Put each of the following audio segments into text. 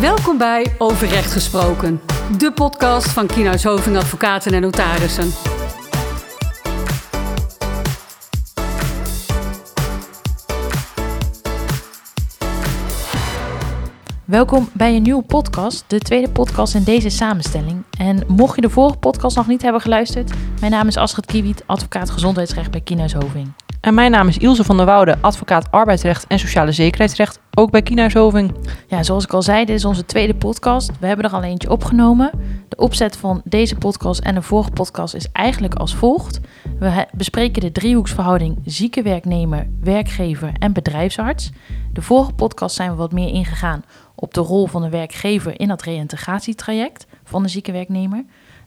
Welkom bij Overrecht Gesproken, de podcast van Kienhuis Hoving Advocaten en Notarissen. Welkom bij een nieuwe podcast, de tweede podcast in deze samenstelling. En mocht je de vorige podcast nog niet hebben geluisterd, mijn naam is Astrid Kiewiet, advocaat gezondheidsrecht bij Kienhuis Hoving. En mijn naam is Ilse van der Woude, advocaat arbeidsrecht en sociale zekerheidsrecht, ook bij Kienhuishoving. Ja, zoals ik al zei, dit is onze tweede podcast. We hebben er al eentje opgenomen. De opzet van deze podcast en de vorige podcast is eigenlijk als volgt. We bespreken de driehoeksverhouding zieke werknemer, werkgever en bedrijfsarts. De vorige podcast zijn we wat meer ingegaan op de rol van de werkgever in dat reïntegratietraject van de zieke werknemer.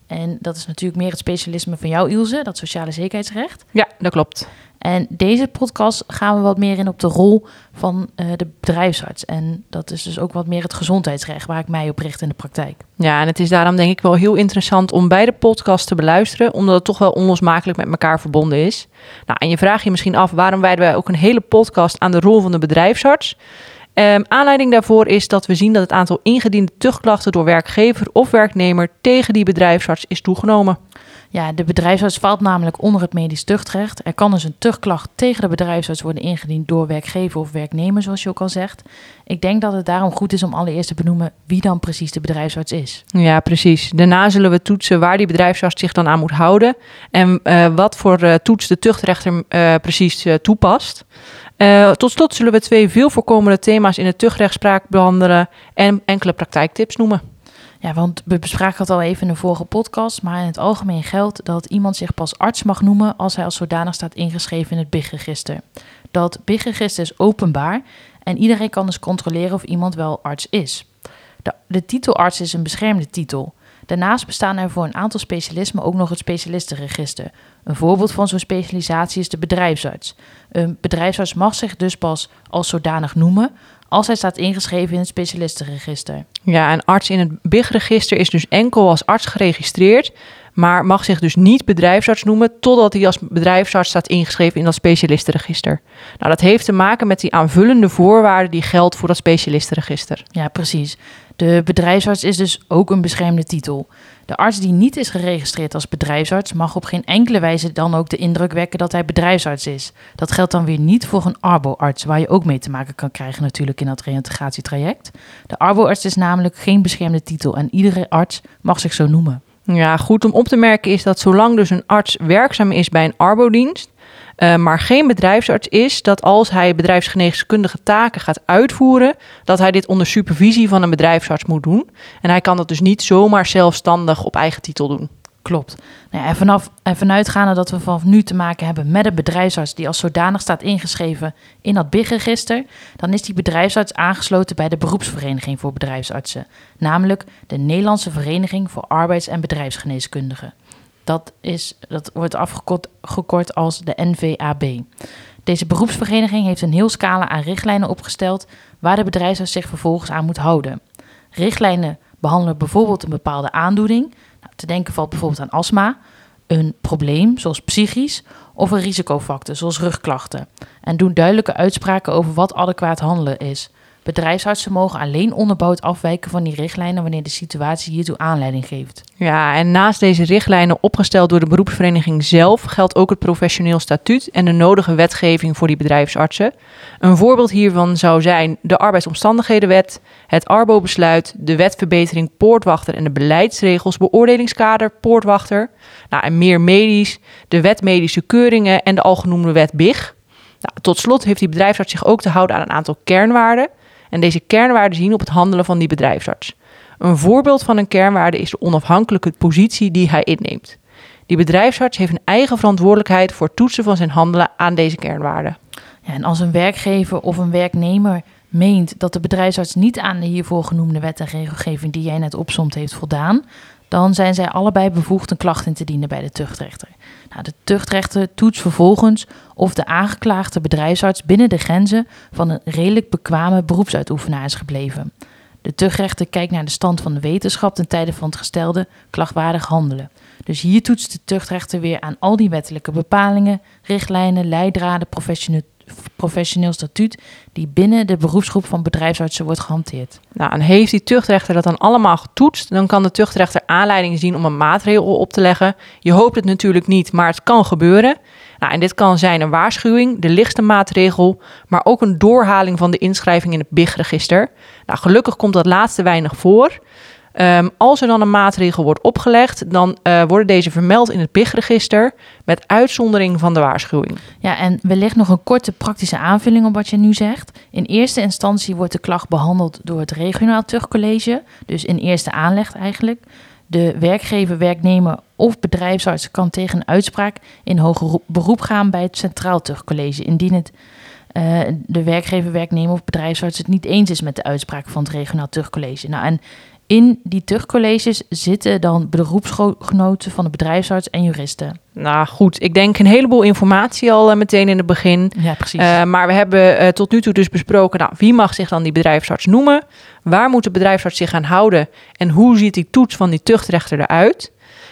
En dat is natuurlijk meer het specialisme van jou, Ilse, dat sociale zekerheidsrecht. Ja, dat klopt. En deze podcast gaan we wat meer in op de rol van uh, de bedrijfsarts. En dat is dus ook wat meer het gezondheidsrecht waar ik mij op richt in de praktijk. Ja, en het is daarom denk ik wel heel interessant om beide podcasts te beluisteren, omdat het toch wel onlosmakelijk met elkaar verbonden is. Nou, en je vraagt je misschien af waarom wijden wij ook een hele podcast aan de rol van de bedrijfsarts. Um, aanleiding daarvoor is dat we zien dat het aantal ingediende tuchtklachten door werkgever of werknemer tegen die bedrijfsarts is toegenomen. Ja, de bedrijfsarts valt namelijk onder het medisch tuchtrecht. Er kan dus een tuchtklacht tegen de bedrijfsarts worden ingediend door werkgever of werknemer, zoals je ook al zegt. Ik denk dat het daarom goed is om allereerst te benoemen wie dan precies de bedrijfsarts is. Ja, precies. Daarna zullen we toetsen waar die bedrijfsarts zich dan aan moet houden en uh, wat voor uh, toets de tuchtrechter uh, precies toepast. Uh, tot slot zullen we twee veel voorkomende thema's in de tuchtrechtspraak behandelen en enkele praktijktips noemen. Ja, want we bespraken het al even in de vorige podcast, maar in het algemeen geldt dat iemand zich pas arts mag noemen als hij als zodanig staat ingeschreven in het BIG-register. Dat BIG-register is openbaar en iedereen kan dus controleren of iemand wel arts is. De, de titel arts is een beschermde titel. Daarnaast bestaan er voor een aantal specialismen ook nog het specialistenregister. Een voorbeeld van zo'n specialisatie is de bedrijfsarts. Een bedrijfsarts mag zich dus pas als zodanig noemen als hij staat ingeschreven in het specialistenregister. Ja, een arts in het BIG-register is dus enkel als arts geregistreerd, maar mag zich dus niet bedrijfsarts noemen totdat hij als bedrijfsarts staat ingeschreven in dat specialistenregister. Nou, dat heeft te maken met die aanvullende voorwaarden die geldt voor dat specialistenregister. Ja, precies. De bedrijfsarts is dus ook een beschermde titel. De arts die niet is geregistreerd als bedrijfsarts mag op geen enkele wijze dan ook de indruk wekken dat hij bedrijfsarts is. Dat geldt dan weer niet voor een arboarts, waar je ook mee te maken kan krijgen natuurlijk in dat reïntegratietraject. De arboarts is namelijk geen beschermde titel en iedere arts mag zich zo noemen. Ja, goed om op te merken is dat zolang dus een arts werkzaam is bij een arbodienst, uh, maar geen bedrijfsarts is, dat als hij bedrijfsgeneeskundige taken gaat uitvoeren, dat hij dit onder supervisie van een bedrijfsarts moet doen. En hij kan dat dus niet zomaar zelfstandig op eigen titel doen. Klopt. Nou en, vanaf, en vanuitgaande dat we vanaf nu te maken hebben met een bedrijfsarts die als zodanig staat ingeschreven in dat BIG-register, dan is die bedrijfsarts aangesloten bij de beroepsvereniging voor bedrijfsartsen, namelijk de Nederlandse Vereniging voor Arbeids- en Bedrijfsgeneeskundigen. Dat, is, dat wordt afgekort als de NVAB. Deze beroepsvereniging heeft een heel scala aan richtlijnen opgesteld waar de bedrijfsarts zich vervolgens aan moet houden. Richtlijnen behandelen bijvoorbeeld een bepaalde aandoening. Te denken valt bijvoorbeeld aan astma, een probleem zoals psychisch of een risicofactor zoals rugklachten. En doen duidelijke uitspraken over wat adequaat handelen is. Bedrijfsartsen mogen alleen onderbouwd afwijken van die richtlijnen wanneer de situatie hiertoe aanleiding geeft. Ja, en naast deze richtlijnen opgesteld door de beroepsvereniging zelf geldt ook het professioneel statuut en de nodige wetgeving voor die bedrijfsartsen. Een voorbeeld hiervan zou zijn de arbeidsomstandighedenwet, het Arbo-besluit, de wetverbetering poortwachter en de beleidsregels beoordelingskader poortwachter. Nou, en meer medisch, de wet medische keuringen en de algenoemde wet BIG. Nou, tot slot heeft die bedrijfsarts zich ook te houden aan een aantal kernwaarden. En deze kernwaarden zien op het handelen van die bedrijfsarts. Een voorbeeld van een kernwaarde is de onafhankelijke positie die hij inneemt. Die bedrijfsarts heeft een eigen verantwoordelijkheid voor toetsen van zijn handelen aan deze kernwaarden. Ja, en als een werkgever of een werknemer meent dat de bedrijfsarts niet aan de hiervoor genoemde wet en regelgeving die jij net opsomt heeft voldaan, dan zijn zij allebei bevoegd een klacht in te dienen bij de tuchtrechter. Nou, de tuchtrechter toetst vervolgens of de aangeklaagde bedrijfsarts binnen de grenzen van een redelijk bekwame beroepsuitoefenaar is gebleven. De tuchtrechter kijkt naar de stand van de wetenschap ten tijde van het gestelde klachtwaardig handelen. Dus hier toetst de tuchtrechter weer aan al die wettelijke bepalingen, richtlijnen, leidraden, professioneel statuut die binnen de beroepsgroep van bedrijfsartsen wordt gehanteerd. Nou, en heeft die tuchtrechter dat dan allemaal getoetst, dan kan de tuchtrechter aanleiding zien om een maatregel op te leggen. Je hoopt het natuurlijk niet, maar het kan gebeuren. Nou, en dit kan zijn een waarschuwing, de lichtste maatregel, maar ook een doorhaling van de inschrijving in het BIG-register. Nou, gelukkig komt dat laatste weinig voor. Um, als er dan een maatregel wordt opgelegd, dan uh, worden deze vermeld in het PIG-register met uitzondering van de waarschuwing. Ja, en wellicht nog een korte praktische aanvulling op wat je nu zegt. In eerste instantie wordt de klacht behandeld door het regionaal tuchtcollege, dus in eerste aanleg eigenlijk. De werkgever, werknemer of bedrijfsarts kan tegen een uitspraak in hoger beroep gaan bij het Centraal Tuchtcollege, indien het uh, de werkgever, werknemer of bedrijfsarts het niet eens is met de uitspraak van het regionaal tuchtcollege. Nou, en in die tuchtcolleges zitten dan beroepsgenoten van de bedrijfsarts en juristen. Nou goed, ik denk een heleboel informatie al uh, meteen in het begin. Ja, precies. Uh, maar we hebben uh, tot nu toe dus besproken, nou, wie mag zich dan die bedrijfsarts noemen? Waar moet de bedrijfsarts zich aan houden? En hoe ziet die toets van die tuchtrechter eruit?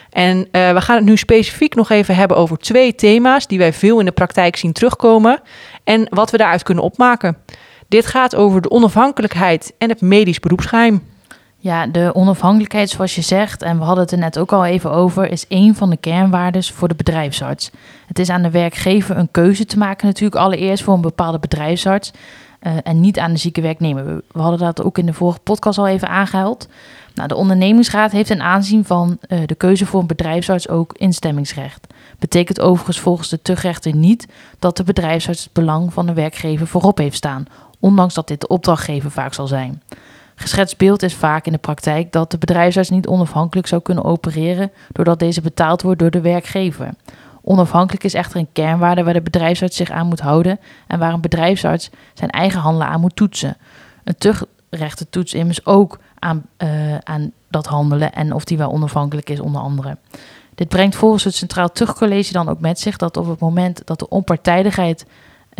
En we gaan het nu specifiek nog even hebben over twee thema's die wij veel in de praktijk zien terugkomen en wat we daaruit kunnen opmaken. Dit gaat over de onafhankelijkheid en het medisch beroepsgeheim. Ja, de onafhankelijkheid, zoals je zegt, en we hadden het er net ook al even over, is een van de kernwaardes voor de bedrijfsarts. Het is aan de werkgever een keuze te maken, natuurlijk allereerst voor een bepaalde bedrijfsarts. Uh, en niet aan de zieke werknemer. We, hadden dat ook in de vorige podcast al even aangehaald. Nou, de ondernemingsraad heeft een aanzien van uh, de keuze voor een bedrijfsarts ook instemmingsrecht. Betekent overigens volgens de tuchtrechter niet dat de bedrijfsarts het belang van de werkgever voorop heeft staan, ondanks dat dit de opdrachtgever vaak zal zijn. Geschetst beeld is vaak in de praktijk dat de bedrijfsarts niet onafhankelijk zou kunnen opereren doordat deze betaald wordt door de werkgever. Onafhankelijk is echter een kernwaarde waar de bedrijfsarts zich aan moet houden en waar een bedrijfsarts zijn eigen handelen aan moet toetsen. Een tuchtrechter toetst immers ook aan, uh, aan dat handelen en of die wel onafhankelijk is, onder andere. Dit brengt volgens het Centraal Tuchtcollege dan ook met zich dat op het moment dat de onpartijdigheid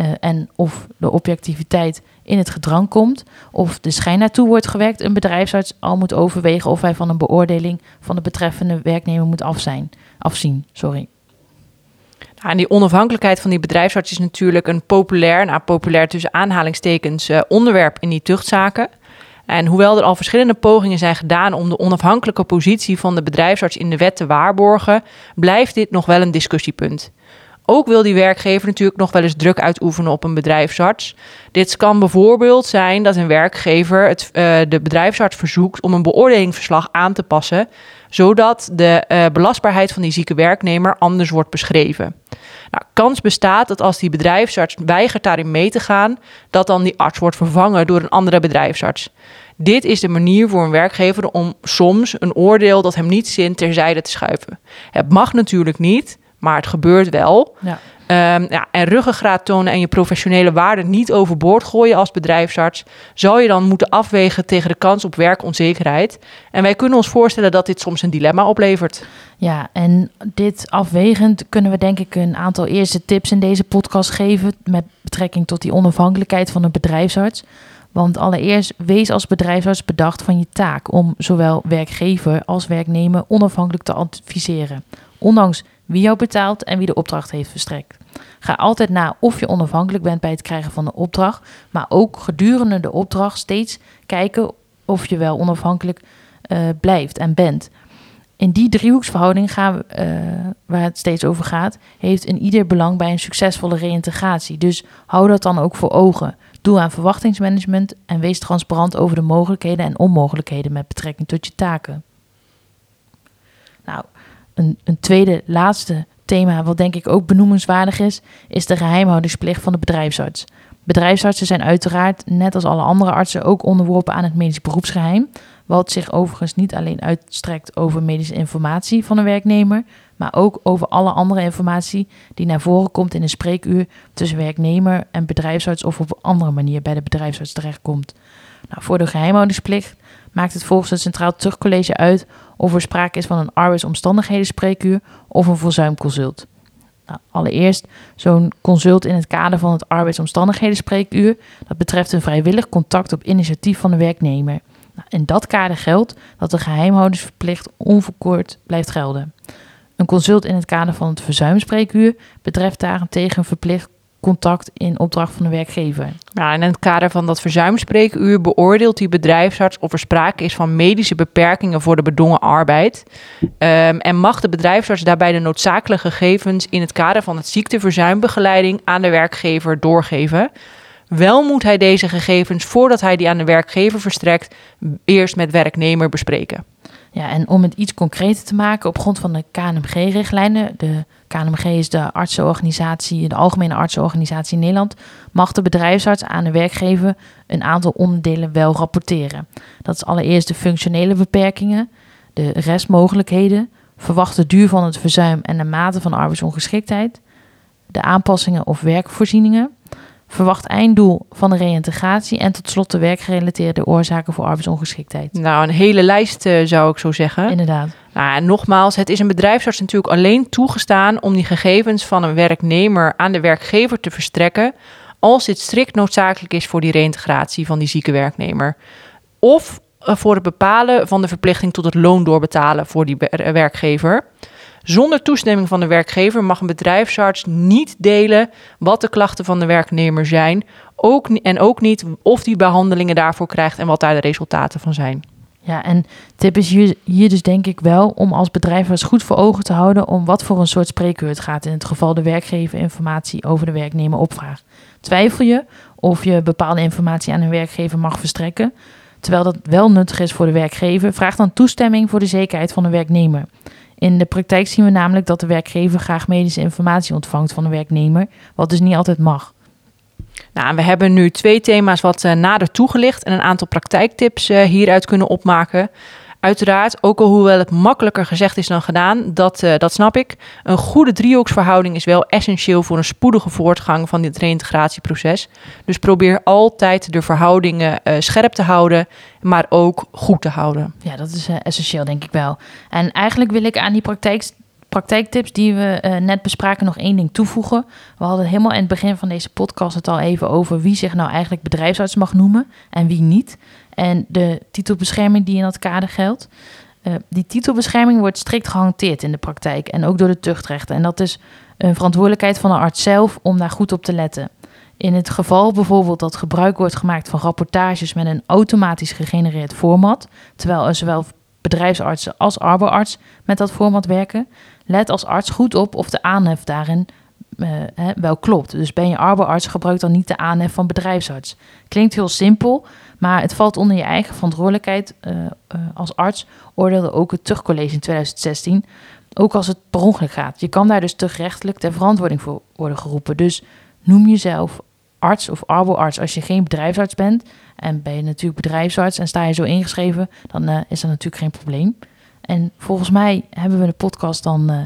uh, en of de objectiviteit in het gedrang komt, of de schijn naartoe wordt gewekt, een bedrijfsarts al moet overwegen of hij van een beoordeling van de betreffende werknemer moet afzien. Sorry. Nou, en die onafhankelijkheid van die bedrijfsarts is natuurlijk een populair, nou populair tussen aanhalingstekens, uh, onderwerp in die tuchtzaken. En hoewel er al verschillende pogingen zijn gedaan om de onafhankelijke positie van de bedrijfsarts in de wet te waarborgen, blijft dit nog wel een discussiepunt. Ook wil die werkgever natuurlijk nog wel eens druk uitoefenen op een bedrijfsarts. Dit kan bijvoorbeeld zijn dat een werkgever het, uh, de bedrijfsarts verzoekt om een beoordelingsverslag aan te passen, zodat de uh, belastbaarheid van die zieke werknemer anders wordt beschreven. Nou, kans bestaat dat als die bedrijfsarts weigert daarin mee te gaan, dat dan die arts wordt vervangen door een andere bedrijfsarts. Dit is de manier voor een werkgever om soms een oordeel dat hem niet zint terzijde te schuiven. Het mag natuurlijk niet, maar het gebeurt wel. Ja. Um, ja, en ruggengraat tonen en je professionele waarde niet overboord gooien als bedrijfsarts, zou je dan moeten afwegen tegen de kans op werkonzekerheid. En wij kunnen ons voorstellen dat dit soms een dilemma oplevert. Ja, en dit afwegend kunnen we denk ik een aantal eerste tips in deze podcast geven met betrekking tot die onafhankelijkheid van een bedrijfsarts. Want allereerst, wees als bedrijfsarts bedacht van je taak om zowel werkgever als werknemer onafhankelijk te adviseren. Ondanks wie jou betaalt en wie de opdracht heeft verstrekt. Ga altijd na of je onafhankelijk bent bij het krijgen van de opdracht, maar ook gedurende de opdracht steeds kijken of je wel onafhankelijk uh, blijft en bent. In die driehoeksverhouding gaan we, uh, waar het steeds over gaat, heeft een ieder belang bij een succesvolle reïntegratie. Dus hou dat dan ook voor ogen. Doe aan verwachtingsmanagement en wees transparant over de mogelijkheden en onmogelijkheden met betrekking tot je taken. Nou, een, een tweede, laatste thema, wat denk ik ook benoemenswaardig is, is de geheimhoudingsplicht van de bedrijfsarts. Bedrijfsartsen zijn uiteraard, net als alle andere artsen, ook onderworpen aan het medisch beroepsgeheim. Wat zich overigens niet alleen uitstrekt over medische informatie van een werknemer, maar ook over alle andere informatie die naar voren komt in een spreekuur tussen werknemer en bedrijfsarts of op een andere manier bij de bedrijfsarts terechtkomt. Nou, voor de geheimhoudingsplicht maakt het volgens het Centraal Terugcollege uit of er sprake is van een arbeidsomstandigheden spreekuur of een verzuimconsult. Nou, allereerst zo'n consult in het kader van het arbeidsomstandigheden spreekuur. Dat betreft een vrijwillig contact op initiatief van de werknemer. Nou, in dat kader geldt dat de geheimhoudingsverplicht onverkort blijft gelden. Een consult in het kader van het verzuimspreekuur betreft daarentegen een verplicht contact in opdracht van de werkgever. In het kader van dat verzuimspreekuur beoordeelt die bedrijfsarts of er sprake is van medische beperkingen voor de bedongen arbeid. Ehm, en mag de bedrijfsarts daarbij de noodzakelijke gegevens in het kader van het ziekteverzuimbegeleiding aan de werkgever doorgeven. Wel moet hij deze gegevens voordat hij die aan de werkgever verstrekt, eerst met werknemer bespreken. Ja, en om het iets concreter te maken, op grond van de KNMG-richtlijnen, de KNMG is de artsenorganisatie, de algemene artsenorganisatie in Nederland, mag de bedrijfsarts aan de werkgever een aantal onderdelen wel rapporteren. Dat is allereerst de functionele beperkingen, de restmogelijkheden, verwachte duur van het verzuim en de mate van arbeidsongeschiktheid, de aanpassingen of werkvoorzieningen, verwacht einddoel van de reïntegratie en tot slot de werkgerelateerde oorzaken voor arbeidsongeschiktheid. Nou, een hele lijst uh, zou ik zo zeggen. Inderdaad. Nou, en nogmaals, het is een bedrijfsarts natuurlijk alleen toegestaan om die gegevens van een werknemer aan de werkgever te verstrekken als dit strikt noodzakelijk is voor die reïntegratie van die zieke werknemer. Of uh, voor het bepalen van de verplichting tot het loon doorbetalen voor die werkgever. Zonder toestemming van de werkgever mag een bedrijfsarts niet delen wat de klachten van de werknemer zijn. Ook, en ook niet of die behandelingen daarvoor krijgt en wat daar de resultaten van zijn. Ja, en tip is hier, dus denk ik wel om als bedrijfsarts goed voor ogen te houden om wat voor een soort spreekuur het gaat in het geval de werkgever informatie over de werknemer opvraagt. Twijfel je of je bepaalde informatie aan een werkgever mag verstrekken, terwijl dat wel nuttig is voor de werkgever, vraag dan toestemming voor de zekerheid van de werknemer. In de praktijk zien we namelijk dat de werkgever graag medische informatie ontvangt van de werknemer, wat dus niet altijd mag. Nou, we hebben nu twee thema's wat uh, nader toegelicht en een aantal praktijktips uh, hieruit kunnen opmaken. Uiteraard, ook al hoewel het makkelijker gezegd is dan gedaan, dat, uh, dat snap ik. Een goede driehoeksverhouding is wel essentieel voor een spoedige voortgang van dit reïntegratieproces. Dus probeer altijd de verhoudingen uh, scherp te houden, maar ook goed te houden. Ja, dat is uh, essentieel, denk ik wel. En eigenlijk wil ik aan die praktijk praktijktips die we uh, net bespraken nog één ding toevoegen. We hadden helemaal in het begin van deze podcast het al even over wie zich nou eigenlijk bedrijfsarts mag noemen en wie niet. En de titelbescherming die in dat kader geldt. Uh, die titelbescherming wordt strikt gehanteerd in de praktijk en ook door de tuchtrechten. En dat is een verantwoordelijkheid van de arts zelf om daar goed op te letten. In het geval bijvoorbeeld dat gebruik wordt gemaakt van rapportages met een automatisch gegenereerd format, terwijl er zowel bedrijfsartsen als arbeidsarts met dat format werken, let als arts goed op of de aanhef daarin hè, wel klopt. Dus ben je arbeidsarts, gebruik dan niet de aanhef van bedrijfsarts. Klinkt heel simpel, maar het valt onder je eigen verantwoordelijkheid uh, uh, als arts, oordeelde ook het Tuchtcollege in 2016. Ook als het per ongeluk gaat. Je kan daar dus tuchtrechtelijk ter verantwoording voor worden geroepen. Dus noem jezelf arts of arboarts als je geen bedrijfsarts bent. En ben je natuurlijk bedrijfsarts en sta je zo ingeschreven, dan is dat natuurlijk geen probleem. En volgens mij hebben we de podcast dan uh,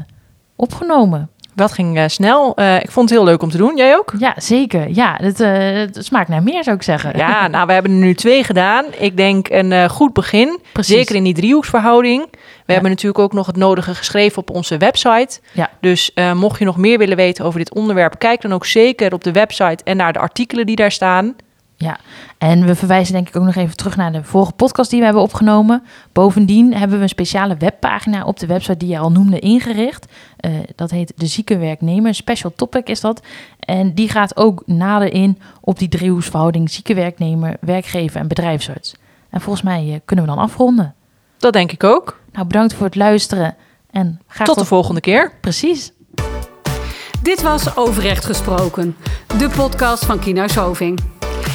opgenomen. Dat ging uh, snel. Uh, ik vond het heel leuk om te doen. Jij ook? Ja, zeker. Ja, het, het smaakt naar meer, zou ik zeggen. Ja, nou, we hebben er nu twee gedaan. Ik denk een goed begin. Precies. Zeker in die driehoeksverhouding. We ja. hebben natuurlijk ook nog het nodige geschreven op onze website. Ja. Dus mocht je nog meer willen weten over dit onderwerp, kijk dan ook zeker op de website en naar de artikelen die daar staan. Ja, en we verwijzen denk ik ook nog even terug naar de vorige podcast die we hebben opgenomen. Bovendien hebben we een speciale webpagina op de website die je al noemde ingericht. Uh, dat heet De Zieke Werknemer. Special topic is dat. En die gaat ook nader in op die driehoeksverhouding zieke werknemer, werkgever en bedrijfsarts. En volgens mij uh, kunnen we dan afronden. Dat denk ik ook. Nou, bedankt voor het luisteren. En graag tot de volgende keer. Precies. Dit was Overrecht Gesproken, de podcast van Kienhuis Hoving.